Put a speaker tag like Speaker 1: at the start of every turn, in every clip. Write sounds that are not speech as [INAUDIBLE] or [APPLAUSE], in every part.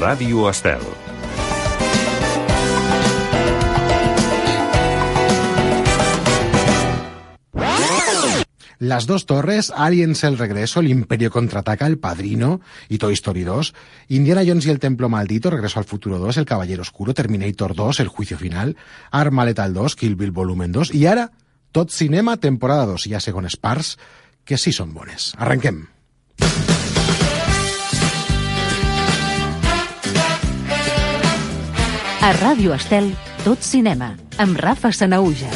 Speaker 1: Ràdio Estel.
Speaker 2: Las dos torres, Aliens el regreso, El Imperio contraataca, El Padrino y Toy Story 2, Indiana Jones y el Templo Maldito, Regreso al Futuro 2, El Caballero Oscuro, Terminator 2, El Juicio Final, Arma Letal 2, Kill Bill Volumen 2 i ara tot cinema temporada 2, ja segons parts, que sí són bones. Arrenquem.
Speaker 3: A Ràdio Estel, tot cinema, amb Rafa Sanauja.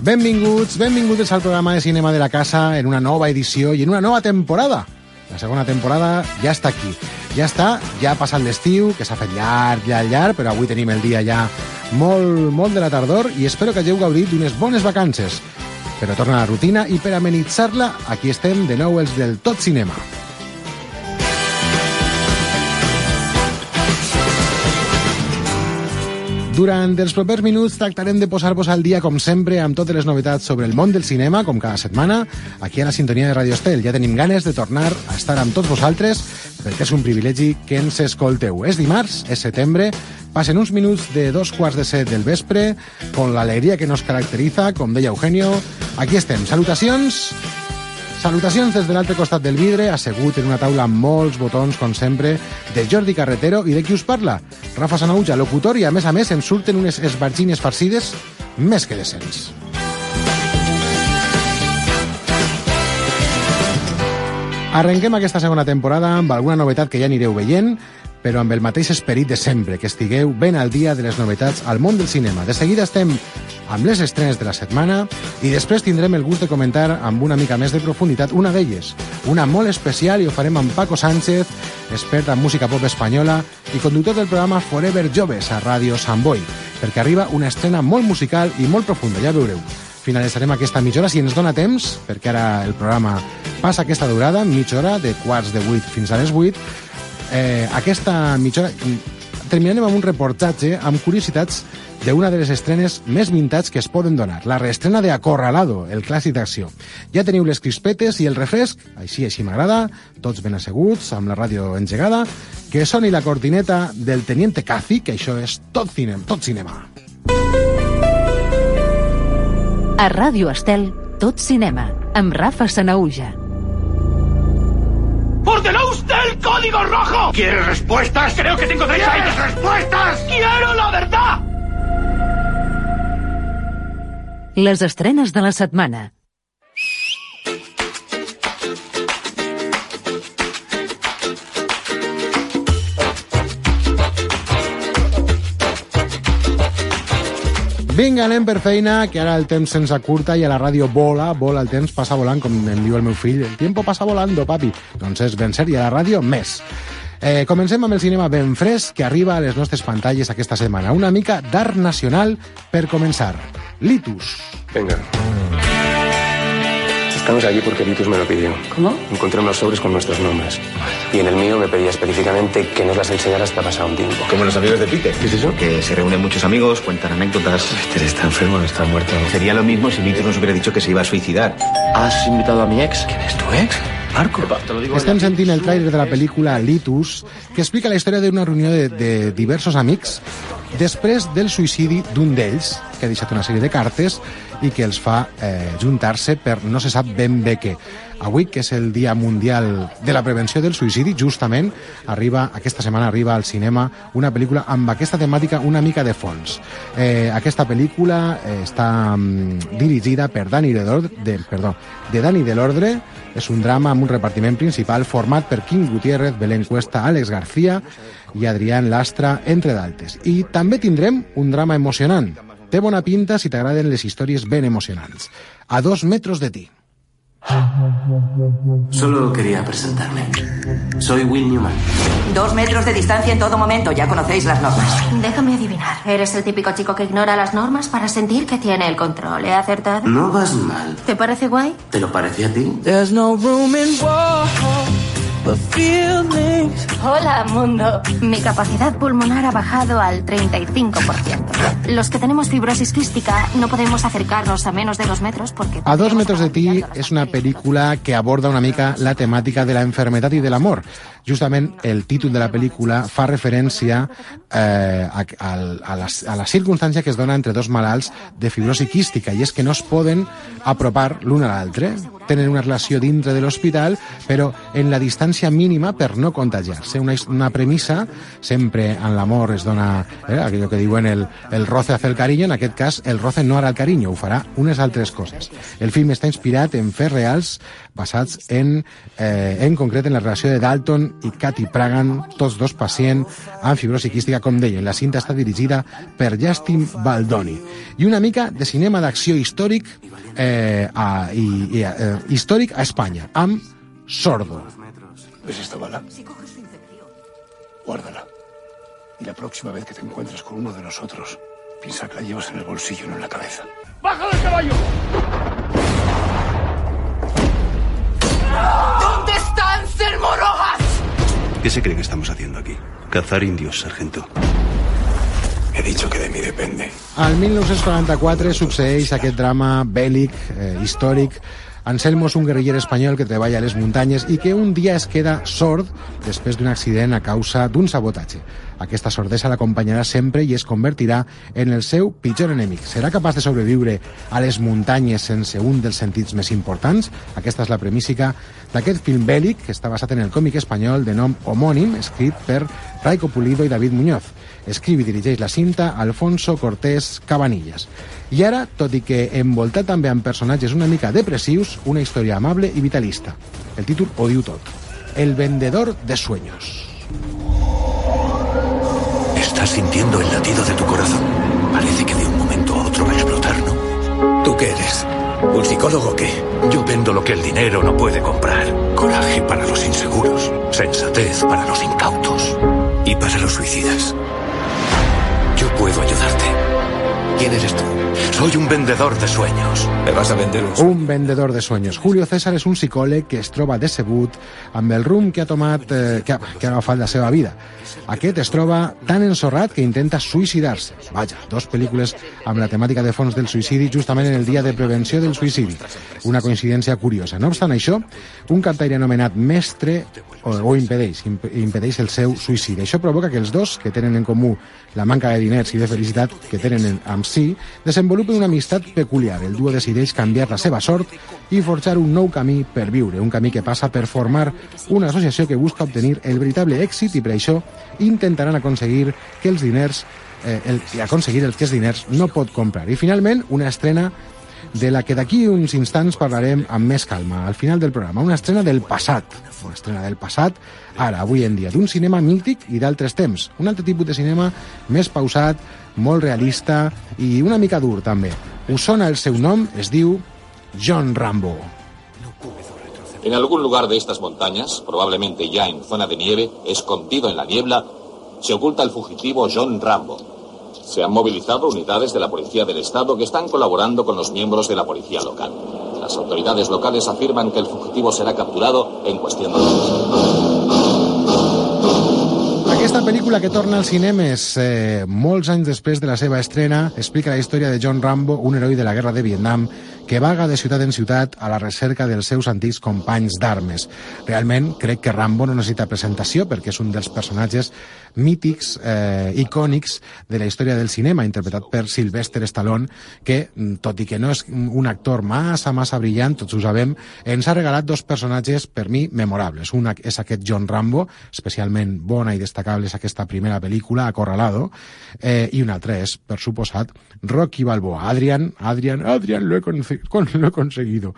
Speaker 2: Benvinguts, benvinguts al programa de cinema de la casa en una nova edició i en una nova temporada. La segona temporada ja està aquí. Ja està, ja ha passat l'estiu, que s'ha fet llarg, llarg, llarg, però avui tenim el dia ja molt, molt de la tardor i espero que hagueu gaudit d'unes bones vacances. Però torna a la rutina i per amenitzar-la, aquí estem de nou els del Tot Cinema. Durant els propers minuts tractarem de posar-vos al dia, com sempre, amb totes les novetats sobre el món del cinema, com cada setmana, aquí a la sintonia de Radio Estel. Ja tenim ganes de tornar a estar amb tots vosaltres, perquè és un privilegi que ens escolteu. És dimarts, és setembre, passen uns minuts de dos quarts de set del vespre, con l'alegria que nos caracteritza, com deia Eugenio. Aquí estem. Salutacions Salutacions des de l'altre costat del vidre, assegut en una taula amb molts botons, com sempre, de Jordi Carretero i de qui us parla, Rafa Sanauja, locutor, i a més a més ens surten unes esbargines farcides més que decents. Arrenquem aquesta segona temporada amb alguna novetat que ja anireu veient, però amb el mateix esperit de sempre, que estigueu ben al dia de les novetats al món del cinema. De seguida estem amb les estrenes de la setmana i després tindrem el gust de comentar amb una mica més de profunditat una d'elles, una molt especial i ho farem amb Paco Sánchez, expert en música pop espanyola i conductor del programa Forever Joves a Ràdio Sant Boi, perquè arriba una estrena molt musical i molt profunda, ja veureu. Finalitzarem aquesta mitja hora, si ens dona temps, perquè ara el programa passa aquesta durada, mitja hora, de quarts de vuit fins a les vuit, eh, aquesta mitja hora terminarem amb un reportatge amb curiositats d'una de les estrenes més vintats que es poden donar, la reestrena de Acorralado, el clàssic d'acció. Ja teniu les crispetes i el refresc, així així m'agrada, tots ben asseguts, amb la ràdio engegada, que soni la cortineta del Teniente Cazi, que això és tot cinema, tot cinema.
Speaker 3: A Ràdio Estel, tot cinema, amb Rafa Sanauja.
Speaker 4: ¡Ordenó usted código rojo!
Speaker 5: ¿Quieres respuestas?
Speaker 4: Creo que tengo derecho a
Speaker 5: ¿Quieres
Speaker 4: ellas.
Speaker 5: respuestas?
Speaker 4: ¡Quiero la verdad!
Speaker 3: Les estrenes de la setmana.
Speaker 2: Vinga, anem per feina, que ara el temps se'ns acurta i a la ràdio vola, vola el temps, passa volant, com em diu el meu fill. El tiempo passa volando, papi. Doncs és ben cert, i a la ràdio més. Eh, comencem amb el cinema ben fresc que arriba a les nostres pantalles aquesta setmana. Una mica d'art nacional per començar. Litus.
Speaker 6: Venga. Estamos aquí porque Litus me lo pidió.
Speaker 7: ¿Cómo?
Speaker 6: Encontré unos sobres con nuestros nombres. Y en el mío me pedía específicamente que no las enseñara hasta pasado un tiempo.
Speaker 8: Como los amigos de Peter.
Speaker 6: ¿Qué es eso?
Speaker 8: Que se reúnen muchos amigos, cuentan anécdotas.
Speaker 6: Peter está enfermo, no está muerto.
Speaker 8: Sería lo mismo si Litus nos hubiera dicho que se iba a suicidar.
Speaker 7: ¿Has invitado a mi ex?
Speaker 6: ¿Quién es tu ex? Marco.
Speaker 2: Estem sentint el tràiler de la pel·lícula Litus, que explica la història d'una reunió de, de diversos amics després del suïcidi d'un d'ells, que ha deixat una sèrie de cartes i que els fa eh, juntar-se per no se sap ben bé què. Avui, que és el Dia Mundial de la Prevenció del Suïcidi, justament arriba, aquesta setmana arriba al cinema una pel·lícula amb aquesta temàtica una mica de fons. Eh, aquesta pel·lícula eh, està mm, dirigida per Dani de, de, perdó, de Dani de l'Ordre, és un drama amb un repartiment principal format per Quim Gutiérrez, Belén Cuesta, Àlex García i Adrián Lastra, entre d'altres. I també tindrem un drama emocionant. Té bona pinta si t'agraden les històries ben emocionants. A dos metros de ti.
Speaker 9: Solo quería presentarme. Soy Will Newman.
Speaker 10: Dos metros de distancia en todo momento, ya conocéis las normas.
Speaker 11: Déjame adivinar. ¿Eres el típico chico que ignora las normas para sentir que tiene el control? ¿He acertado?
Speaker 9: No vas mal.
Speaker 11: ¿Te parece guay?
Speaker 9: ¿Te lo parece a ti?
Speaker 12: There's no room in war
Speaker 11: Hola, mundo. Mi capacidad pulmonar ha bajado al 35%. Los que tenemos fibrosis quística no podemos acercarnos a menos de dos metros porque...
Speaker 2: A dos metros de ti és una pel·lícula que aborda una mica la temàtica de la enfermedad i de l'amor. Justament el títol de la pel·lícula fa referència eh, a, a, a, la, a la circumstància que es dona entre dos malalts de fibrosi quística i és que no es poden apropar l'un a l'altre. Tenen una relació dintre de l'hospital, però en la distància mínima per no contagiar-se. Una, una premissa, sempre en l'amor es dona eh, aquello que diuen el, el roce hace el cariño, en aquest cas el roce no harà el cariño, ho farà unes altres coses. El film està inspirat en fets reals basats en, eh, en concret en la relació de Dalton i Cathy Pragan, tots dos pacients amb fibrosi quística, com deien. La cinta està dirigida per Justin Baldoni. I una mica de cinema d'acció històric eh, a, i, i, eh, històric a Espanya, amb Sordo.
Speaker 1: ¿Ves esta bala? Guárdala. Y la próxima vez que te encuentres con uno de nosotros, piensa que la llevas en el bolsillo, no en la cabeza.
Speaker 4: ¡Baja del caballo!
Speaker 5: ¿Dónde está Anselmo Rojas?
Speaker 1: ¿Qué se cree que estamos haciendo aquí? Cazar indios, sargento. He dicho que de mí depende.
Speaker 2: Al 1944 succeeix aquest drama bèl·lic, eh, històric. Anselmo és un guerriller espanyol que treballa a les muntanyes i que un dia es queda sord després d'un accident a causa d'un sabotatge. Aquesta sordesa l'acompanyarà sempre i es convertirà en el seu pitjor enemic. Serà capaç de sobreviure a les muntanyes sense un dels sentits més importants? Aquesta és la premissa d'aquest film bèl·lic que està basat en el còmic espanyol de nom homònim, escrit per Raico Pulido i David Muñoz. Escriu i dirigeix la cinta Alfonso Cortés Cabanillas. I ara, tot i que envoltat també amb personatges una mica depressius, una història amable i vitalista. El títol ho diu tot. El vendedor de sueños.
Speaker 1: Estás sintiendo el latido de tu corazón. Parece que de un momento a otro va a explotar, ¿no? ¿Tú qué eres? ¿Un psicólogo qué? Yo vendo lo que el dinero no puede comprar. Coraje para los inseguros, sensatez para los incautos y para los suicidas. Yo puedo ayudarte. ¿Quién eres tú? Soy un vendedor de sueños. ¿Me vas a vender un
Speaker 2: Un vendedor de sueños. Julio César és un psicòleg que es troba decebut amb el rumb que ha tomat, eh, que, ha, que ha agafat la seva vida. Aquest es troba tan ensorrat que intenta suïcidar-se. Vaja, dos pel·lícules amb la temàtica de fons del suïcidi justament en el dia de prevenció del suïcidi. Una coincidència curiosa. No obstant això, un cantaire anomenat Mestre o, o impedeix, imp impedeix el seu suïcidi. Això provoca que els dos, que tenen en comú la manca de diners i de felicitat que tenen en, amb si, desenvolupen una amistat peculiar. El duo decideix canviar la seva sort i forjar un nou camí per viure, un camí que passa per formar una associació que busca obtenir el veritable èxit i per això intentaran aconseguir que els diners eh, el, i aconseguir el que els diners no pot comprar. I finalment, una estrena de la que d'aquí uns instants parlarem amb més calma, al final del programa. Una estrena del passat, una estrena del passat, ara, avui en dia, d'un cinema mític i d'altres temps. Un altre tipus de cinema més pausat, molt realista i una mica dur, també. Us sona el seu nom? Es diu John Rambo.
Speaker 12: En algún lugar de estas montañas, probablemente ya en zona de nieve, escondido en la niebla, se oculta el fugitivo John Rambo. Se han movilizado unidades de la Policía del Estado que están colaborando con los miembros de la Policía local. Las autoridades locales afirman que el fugitivo será capturado en cuestión de horas.
Speaker 2: Aquesta pel·lícula que torna als cinemes eh, molts anys després de la seva estrena explica la història de John Rambo, un heroi de la guerra de Vietnam que vaga de ciutat en ciutat a la recerca dels seus antics companys d'armes. Realment, crec que Rambo no necessita presentació perquè és un dels personatges mítics, eh, icònics de la història del cinema, interpretat per Sylvester Stallone, que, mm, tot i que no és un actor massa, massa brillant, tots ho sabem, ens ha regalat dos personatges, per mi, memorables. Un és aquest John Rambo, especialment bona i destacable és aquesta primera pel·lícula, Acorralado, eh, i un altre és, per suposat, Rocky Balboa. Adrian, Adrian, Adrian, lo he, con, lo he conseguido.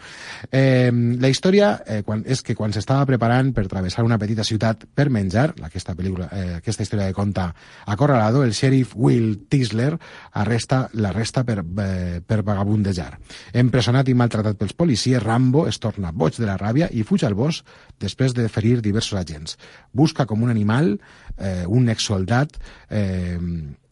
Speaker 2: Eh, la història eh, quan, és que quan s'estava preparant per travessar una petita ciutat per menjar, aquesta pel·lícula, eh, aquesta història de conta Acorralado, el xèrif Will Tisler arresta l'arresta per, eh, per vagabundejar. Empresonat i maltratat pels policies, Rambo es torna boig de la ràbia i fuig al bosc després de ferir diversos agents. Busca com un animal, eh, un exsoldat, eh,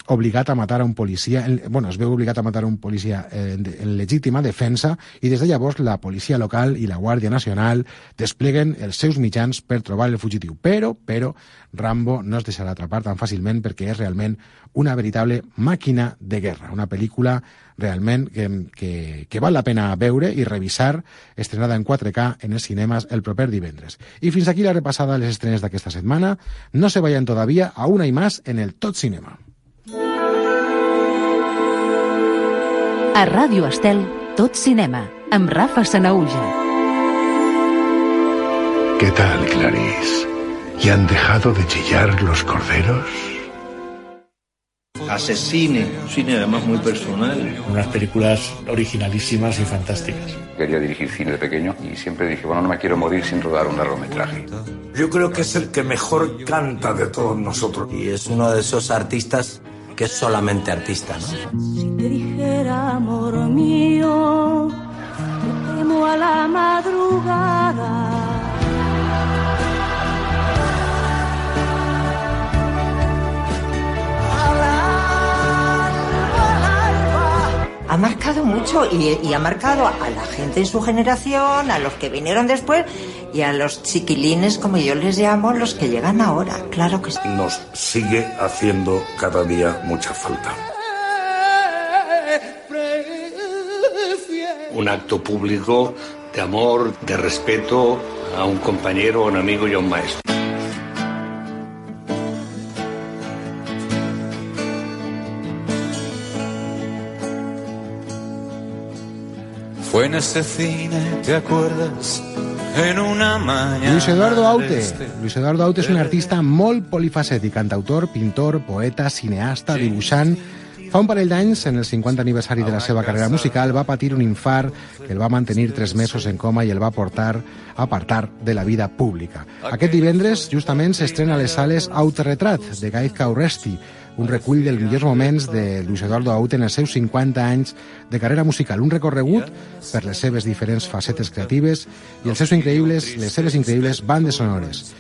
Speaker 2: obligat a matar a un policia, bueno, es veu obligat a matar a un policia eh, en legítima defensa i des de llavors la policia local i la Guàrdia Nacional despleguen els seus mitjans per trobar el fugitiu. Però, però, Rambo no es deixarà atrapar tan fàcilment perquè és realment una veritable màquina de guerra, una pel·lícula realment que, que, que val la pena veure i revisar, estrenada en 4K en els cinemes el proper divendres. I fins aquí la repassada de les estrenes d'aquesta setmana. No se vayan todavía, a una i más en el Tot Cinema.
Speaker 3: A Ràdio Estel, tot cinema, amb Rafa Sanauja.
Speaker 13: ¿Qué tal, Clarice? ¿Y han dejado de chillar los corderos?
Speaker 14: Hace cine, cine además muy personal.
Speaker 15: Unas películas originalísimas y fantásticas.
Speaker 16: Quería dirigir cine de pequeño y siempre dije, bueno, no me quiero morir sin rodar un largometraje.
Speaker 17: Yo creo que es el que mejor canta de todos nosotros.
Speaker 18: Y es uno de esos artistas que es solamente artista, ¿no?
Speaker 19: Si te dijera, amor mío, te temo a la madrugada.
Speaker 20: Ha marcado mucho y, y, ha marcado a la gente en su generación, a los que vinieron después y a los chiquilines, como yo les llamo, los que llegan ahora. Claro que sí.
Speaker 17: Nos sigue haciendo cada día mucha falta.
Speaker 14: Un acto público de amor, de respeto a un compañero, a un amigo y a un maestro.
Speaker 21: Fue en ese cine, ¿te acuerdas? En una mañana
Speaker 2: Luis Eduardo Aute. Luis Eduardo Aute és un artista molt polifacètic, cantautor, pintor, poeta, cineasta, dibuixant... Fa un parell d'anys, en el 50 aniversari de la seva carrera musical, va patir un infart que el va mantenir tres mesos en coma i el va portar a apartar de la vida pública. Aquest divendres, justament, s'estrena a les sales Autorretrat, de Gaizka Urresti, un recull dels millors moments de Luis Eduardo Aute en els seus 50 anys de carrera musical, un recorregut per les seves diferents facetes creatives i els seus increïbles, les seves increïbles bandes sonores.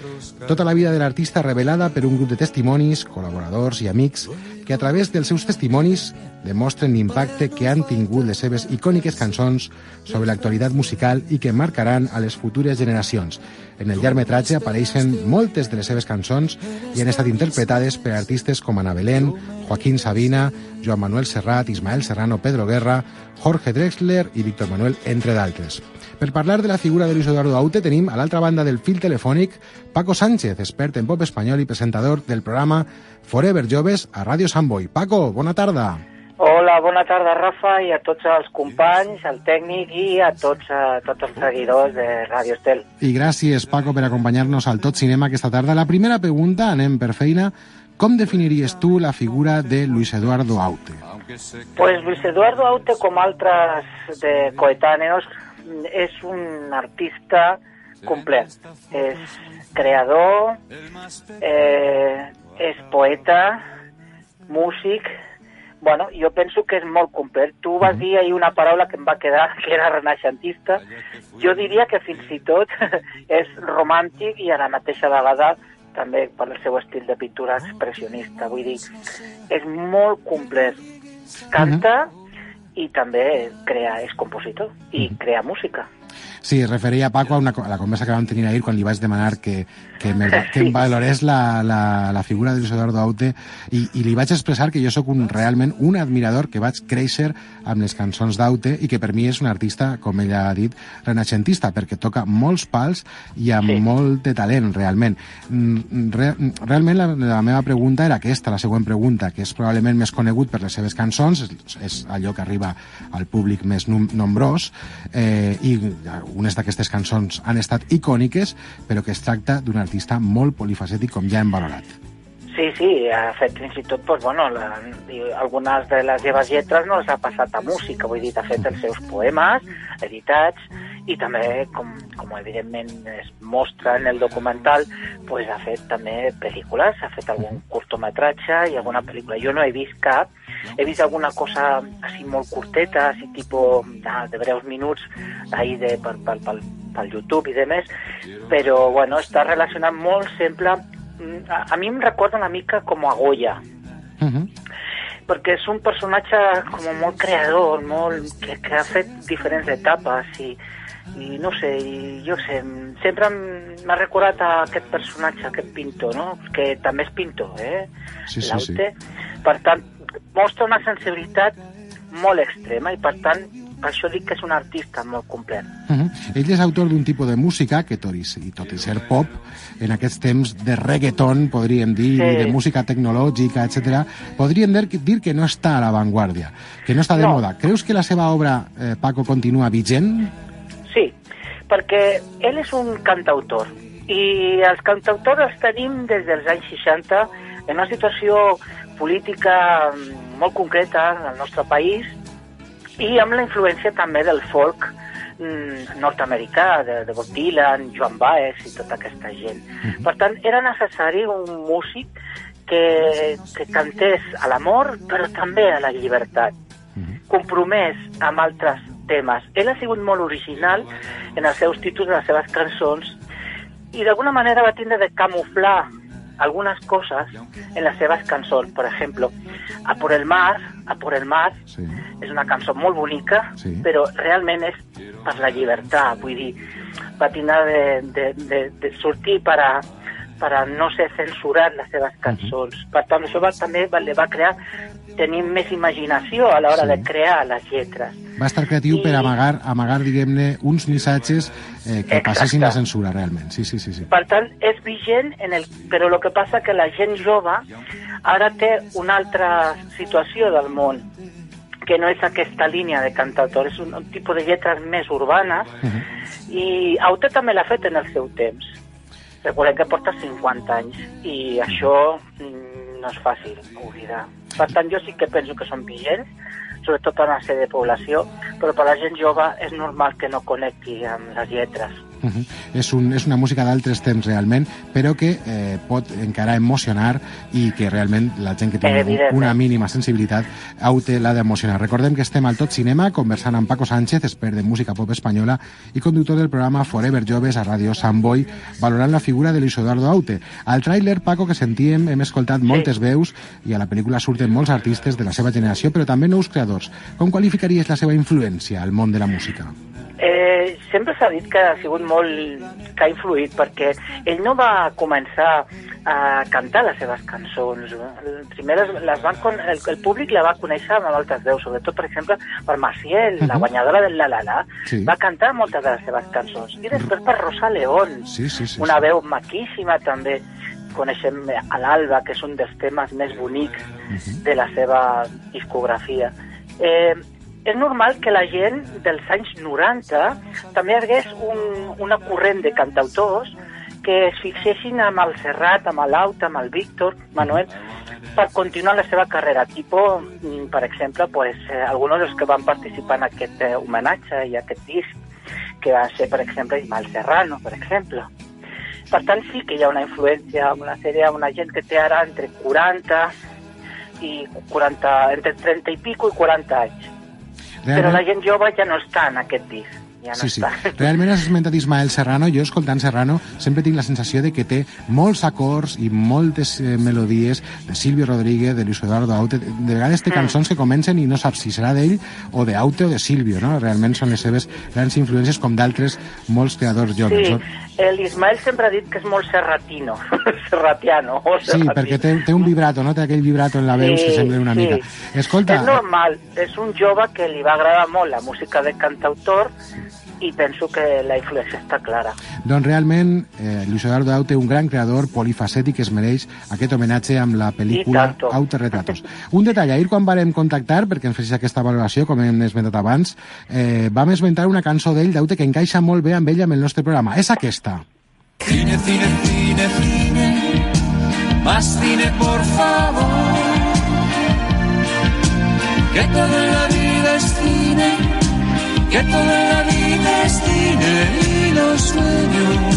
Speaker 2: Tota la vida de l'artista revelada per un grup de testimonis, col·laboradors i amics que a través dels seus testimonis demostren l'impacte que han tingut les seves icòniques cançons sobre l'actualitat musical i que marcaran a les futures generacions. En el llargmetratge apareixen moltes de les seves cançons i han estat interpretades per artistes com Ana Belén, Joaquín Sabina, Joan Manuel Serrat, Ismael Serrano, Pedro Guerra, Jorge Drexler i Víctor Manuel, entre d'altres. Per parlar de la figura de Luis Eduardo Aute tenim a l'altra banda del fil telefònic Paco Sánchez, expert en pop espanyol i presentador del programa Forever Joves a Ràdio Sant Boi. Paco, bona tarda.
Speaker 22: Hola, bona tarda, Rafa, i a tots els companys, al tècnic i a tots, a tots els seguidors de Ràdio Estel.
Speaker 2: I gràcies, Paco, per acompanyar-nos al Tot Cinema aquesta tarda. La primera pregunta, anem per feina. Com definiries tu la figura de Luis Eduardo Aute?
Speaker 22: Pues Luis Eduardo Aute, com altres de coetáneos, és un artista complet. És creador, eh, és poeta, músic, bueno, jo penso que és molt complet. Tu vas dir ahir una paraula que em va quedar, [LAUGHS] que era renaixentista. Jo diria que fins i tot [LAUGHS] és romàntic i a la mateixa vegada també per el seu estil de pintura expressionista. Vull dir, és molt complet. Canta i també crea, és compositor i crea música.
Speaker 2: Sí, referia, Paco, a, una, a la conversa que vam tenir ahir quan li vaig demanar que, que, me, [LAUGHS] que em valorés la, la, la figura de Luis Eduardo Aute i, i li vaig expressar que jo sóc un, realment un admirador que vaig créixer amb les cançons d'Aute i que per mi és un artista, com ella ha dit, renaixentista, perquè toca molts pals i amb sí. molt de talent, realment. Re, realment la, la meva pregunta era aquesta, la següent pregunta, que és probablement més conegut per les seves cançons, és, és allò que arriba al públic més nombrós, eh, i unes d'aquestes cançons han estat icòniques, però que es tracta d'un artista molt polifacètic, com ja hem valorat.
Speaker 22: Sí, sí, ha fet fins i tot, pues, bueno, la, algunes de les seves lletres no les ha passat a música, vull dir, ha fet els seus poemes editats i també, com, com evidentment es mostra en el documental, pues, ha fet també pel·lícules, ha fet algun curtometratge i alguna pel·lícula. Jo no he vist cap, he vist alguna cosa així molt curteta, així tipus ah, de breus minuts ahí de, pel, pel, pel, pel YouTube i demés, però bueno, està relacionat molt sempre a, a mi em recorda una mica com a Goya. Uh -huh. perquè és un personatge com molt creador, molt, que, que ha fet diferents etapes i, i no sé, i jo sé, sempre m'ha recordat a aquest personatge, aquest pintor, no? que també és pintor, eh?
Speaker 2: Sí, sí,
Speaker 22: Laute. Per tant, mostra una sensibilitat molt extrema i per tant per això dic que és un artista molt complet.
Speaker 2: Uh -huh. Ell és autor d'un tipus de música que, tot i, i tot i ser pop, en aquests temps de reggaeton, podríem dir,
Speaker 22: Sí.
Speaker 2: de música tecnològica, etc, podríem dir, dir que no està a l'avantguàrdia, que no està de
Speaker 22: No.
Speaker 2: moda. Creus que la seva obra, eh, Paco, continua vigent?
Speaker 22: Perquè ell és un cantautor i els cantautors els tenim des dels anys 60 en una situació política mm, molt concreta al nostre país i amb la influència també del folk mm, nord-americà, de, de Bob Dylan, Joan Baez i tota aquesta gent. Per tant, era necessari un músic que, que cantés a l'amor, però també a la llibertat, compromès amb altres temes. Ell ha sigut molt original en els seus títols de les seves cançons i d'alguna manera va tindre de camuflar algunes coses en les seves cançons. Per exemple, A por el mar, A por el mar,
Speaker 2: sí.
Speaker 22: és una cançó molt bonica,
Speaker 2: Sí.
Speaker 22: però realment és per la llibertat, vull dir, va tindre de, de, de, de sortir per a, per a no ser censurat les seves cançons. Per tant, això va, també va, li va crear tenir més imaginació a l'hora
Speaker 2: Sí.
Speaker 22: de crear les lletres.
Speaker 2: Va estar creatiu per amagar, amagar diguem-ne, uns missatges eh, que
Speaker 22: Exacte.
Speaker 2: passessin la censura, realment. Sí, sí, sí. sí.
Speaker 22: Per tant, és vigent, en el... però el que passa que la gent jove ara té una altra situació del món, que no és aquesta línia de cantautor, és un, un tipus de lletres més urbanes, i Aute també l'ha fet en el seu temps. Recordem que porta 50 anys, i això mm, no és fàcil oblidar. Per tant, jo sí que penso que són vigents, sobretot per a una sèrie de població, però per la gent jove és normal que no connecti amb les lletres.
Speaker 2: Uh -huh. és, un, és una música d'altres temps realment, però que eh, pot encara emocionar i que realment la gent que té una mínima sensibilitat aute l'ha d'emocionar. Recordem que estem al Tot Cinema conversant amb Paco Sánchez, expert de música pop espanyola i conductor del programa Forever Joves a Ràdio Sant Boi, valorant la figura de Luis Eduardo Aute. Al tràiler, Paco, que sentíem, hem escoltat moltes veus i a la pel·lícula surten molts artistes de la seva generació, però també nous creadors. Com qualificaries la seva influència al món de la música?
Speaker 22: Eh, sempre s'ha dit que ha sigut molt... que ha influït, perquè ell no va començar a cantar les seves cançons. Primer les, les van con... el, el públic la va conèixer amb altres veus, sobretot, per exemple, per Maciel, la
Speaker 2: Mhm.
Speaker 22: guanyadora del La La La,
Speaker 2: Sí.
Speaker 22: va cantar moltes de les seves cançons. I després per Rosa León,
Speaker 2: Sí, sí, sí.
Speaker 22: una veu maquíssima també. Coneixem a l'Alba, que és un dels temes més bonics de la seva discografia. Eh, és normal que la gent dels anys 90 també hagués un, una corrent de cantautors que es fixessin amb el Serrat, amb l'Auta, amb el Víctor, Manuel, per continuar la seva carrera. Tipo, mm, per exemple, pues, eh, alguns dels que van participar en aquest eh, homenatge i aquest disc, que va ser, per exemple, Ismael Serrano, per exemple. Per tant, sí que hi ha una influència, una sèrie, una gent que té ara entre 40 i 40, entre 30 i pico i 40 anys. Però la gent jove ja no està en aquest disc. Ja no
Speaker 2: Sí, sí.
Speaker 22: està. [LAUGHS]
Speaker 2: Realment has esmentat Ismael Serrano. Jo, escoltant Serrano, sempre tinc la sensació de que té molts acords i moltes eh, melodies de Silvio Rodríguez, de Luis Eduardo Aute. De vegades té
Speaker 22: Mm.
Speaker 2: cançons que comencen i no saps si serà d'ell o d'Aute o de Silvio, no? Realment són les seves grans influències, com d'altres molts creadors joves.
Speaker 22: Sí,
Speaker 2: no?
Speaker 22: l'Ismael sempre ha dit que és molt serratino, [LAUGHS] serratiano. O
Speaker 2: Sí, perquè té, té un vibrato, no? Té aquell vibrato en la veu que sembla una
Speaker 22: sí.
Speaker 2: mica. Escolta,
Speaker 22: És normal, és un jove que li va agradar molt la música de cantautor i penso que la influència està clara.
Speaker 2: Doncs realment, eh, Luis Eduardo Aute, un gran creador polifacètic que es mereix aquest homenatge amb la pel·lícula. Autoretratos. Un detall, ahir quan vàrem contactar, perquè ens fes aquesta valoració, com hem esmentat abans, eh, vam esmentar una cançó d'ell, d'Aute, que encaixa molt bé amb ell amb el nostre programa. És aquesta.
Speaker 21: Cine, cine, cine, cine, más cine por favor. Que toda la vida es cine, que toda la vida es cine y los sueños.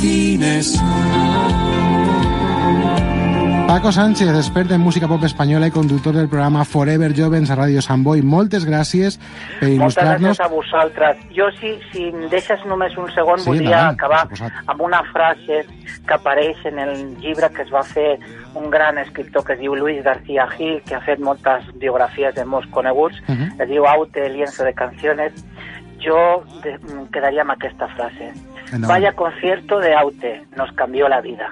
Speaker 21: Cine son.
Speaker 2: Paco Sánchez, expert en música pop espanyola i conductor del programa Forever Jovens a Ràdio Sant Boi. Moltes gràcies per
Speaker 22: Moltes
Speaker 2: il·lustrar-nos.
Speaker 22: gràcies a vosaltres. Jo, si, si em deixes només un segon,
Speaker 2: Sí,
Speaker 22: voldria
Speaker 2: endavant,
Speaker 22: acabar amb una frase que apareix en el llibre que es va fer un gran escriptor que es diu Luis García Gil, que ha fet moltes biografies de molts coneguts,
Speaker 2: Uh -huh.
Speaker 22: es diu Aute, lienzo de canciones. Jo de, quedaria amb aquesta frase.
Speaker 2: Endavant.
Speaker 22: Vaya concierto de Aute, nos cambió la vida.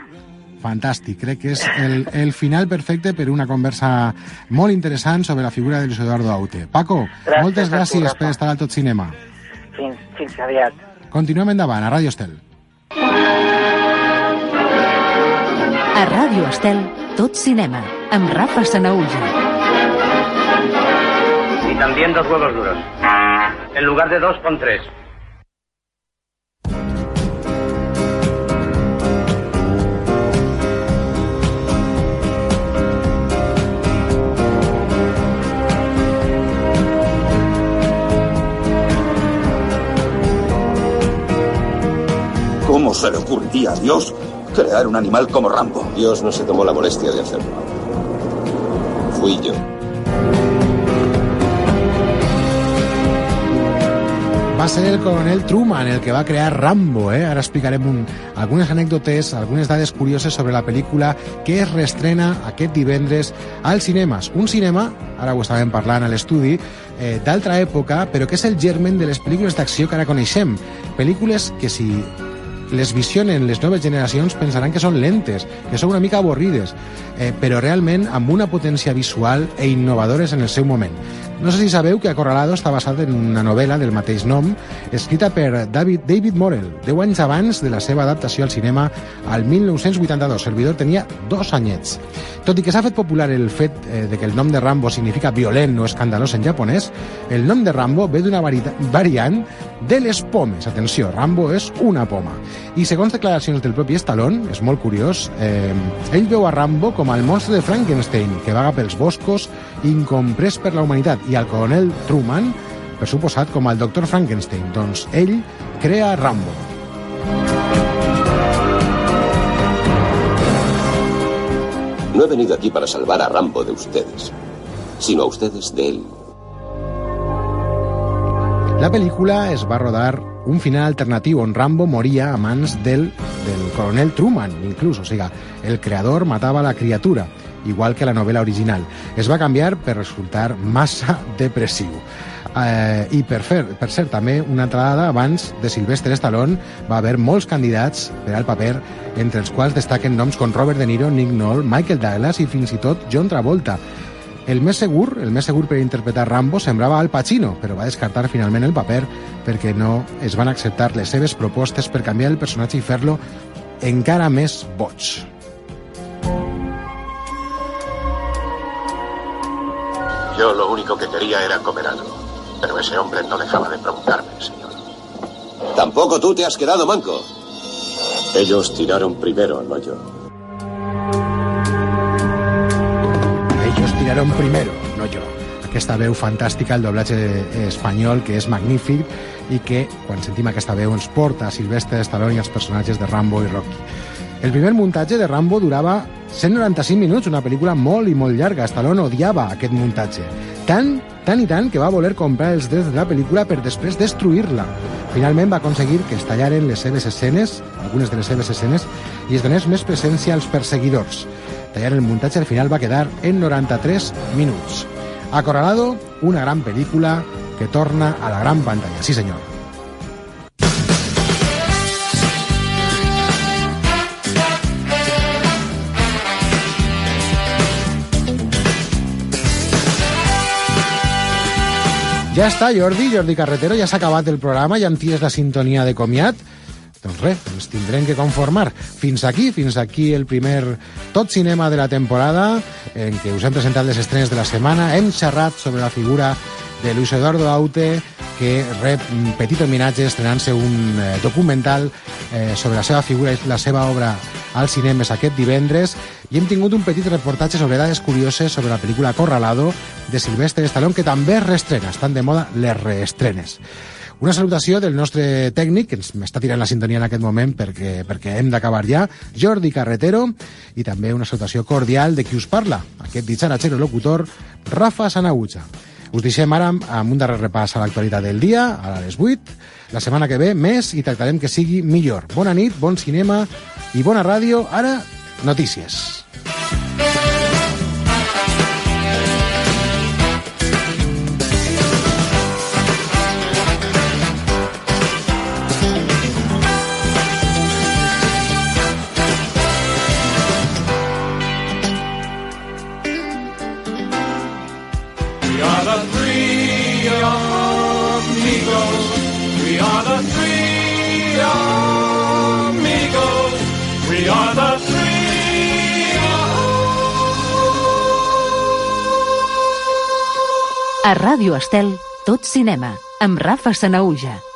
Speaker 2: Fantàstic, crec que és el, el final perfecte per una conversa molt interessant sobre la figura de Luis Eduardo Aute. Paco,
Speaker 22: Gràcies
Speaker 2: moltes
Speaker 22: tu,
Speaker 2: gràcies
Speaker 22: Rafa.
Speaker 2: per estar al Tot Cinema.
Speaker 22: Fins, fins aviat.
Speaker 2: Continuem endavant, a Ràdio Estel.
Speaker 3: A Ràdio Estel, tot cinema, amb Rafa Sanauja.
Speaker 23: Y también dos huevos duros. En lugar de dos, pon tres.
Speaker 24: ¿Cómo se le ocurriría a Dios crear un animal como Rambo?
Speaker 12: Dios no se tomó la molestia de hacerlo. Fui yo.
Speaker 2: Va ser el coronel Truman el que va crear Rambo, eh? Ara explicarem un, algunes anècdotes, algunes dades curioses sobre la pel·lícula que es reestrena aquest divendres als cinemes. Un cinema, ara ho estàvem parlant a l'estudi, eh, d'altra època, però que és el germen de les pel·lícules d'acció que ara coneixem. Pel·lícules que si les visionen les noves generacions pensaran que són lentes, que són una mica avorrides, eh, però realment amb una potència visual e innovadores en el seu moment. No sé si sabeu que Acorralado està basat en una novel·la del mateix nom, escrita per David, David Morrell, 10 anys abans de la seva adaptació al cinema al 1982. El vidor tenia dos anyets. Tot i que s'ha fet popular el fet eh, de que el nom de Rambo significa violent o escandalós en japonès, el nom de Rambo ve d'una variant de les pomes. Atenció, Rambo és una poma. I segons declaracions del propi Stallone, és molt curiós, eh, ell veu a Rambo com el monstre de Frankenstein, que vaga pels boscos incomprès per la humanitat, i al coronel Truman, per suposat, com el doctor Frankenstein. Doncs ell crea Rambo.
Speaker 12: No he venido aquí para salvar a Rambo de ustedes, sino a ustedes de él.
Speaker 2: La pel·lícula es va rodar un final alternatiu on Rambo moria a mans del, del coronel Truman, inclús, o sigui, el creador matava la criatura, igual que la novel·la original. Es va canviar per resultar massa [LAUGHS] depressiu. Eh, I per, fer, per cert, també una altra dada, abans de Sylvester Stallone va haver molts candidats per al paper, entre els quals destaquen noms com Robert De Niro, Nick Nolte, Michael Douglas i fins i tot John Travolta. El més segur, el més segur per interpretar Rambo semblava Al Pacino, però va descartar finalment el paper perquè no es van acceptar les seves propostes per canviar el personatge i fer-lo encara més boig.
Speaker 12: Yo lo único que quería era comer algo. Pero ese hombre no dejaba de provocarme, señor. Tampoco tú te has quedado manco. Ellos tiraron primero, no yo.
Speaker 2: Tiraron primero, no jo. Aquesta veu fantàstica, el doblatge espanyol, que és magnífic i que, quan sentim aquesta veu, ens porta a Silvestre Stallone i als personatges de Rambo i Rocky. El primer muntatge de Rambo durava 195 minuts, una pel·lícula molt i molt llarga. Stallone odiava aquest muntatge. Tant, tant i tant que va voler comprar els drets de la pel·lícula per després destruir-la. Finalment va aconseguir que es tallaren les seves escenes, algunes de les seves escenes, i es donés més presència als perseguidors. Tallar el muntatge al final va quedar en 93 minuts. Acorralado, una gran pel·lícula que torna a la gran pantalla. Sí, senyor. Ja està, Jordi, Jordi Carretero, ja s'ha acabat el programa, ja em la sintonia de comiat. Doncs res, ens tindrem que conformar. Fins aquí, fins aquí el primer Tot Cinema de la temporada, en què us hem presentat les estrenes de la setmana, hem xerrat sobre la figura de Luis Eduardo Aute, que rep un petit homenatge estrenant-se un eh, documental eh, sobre la seva figura i la seva obra als cinemes aquest divendres i hem tingut un petit reportatge sobre dades curioses sobre la pel·lícula Corralado de Silvestre Stallone que també es reestrena, estan de moda les reestrenes. Una salutació del nostre tècnic, que ens m'està tirant la sintonia en aquest moment perquè, perquè hem d'acabar ja, Jordi Carretero, i també una salutació cordial de qui us parla, aquest ditxaratxero locutor, Rafa Sanautxa. Us deixem ara amb un darrer repàs a l'actualitat del dia, a les 8. La setmana que ve, més, i tractarem que sigui millor. Bona nit, bon cinema i bona ràdio. Ara, notícies.
Speaker 21: We Are the.
Speaker 3: A Ràdio Estel, tot cinema, amb Rafa Sanauja.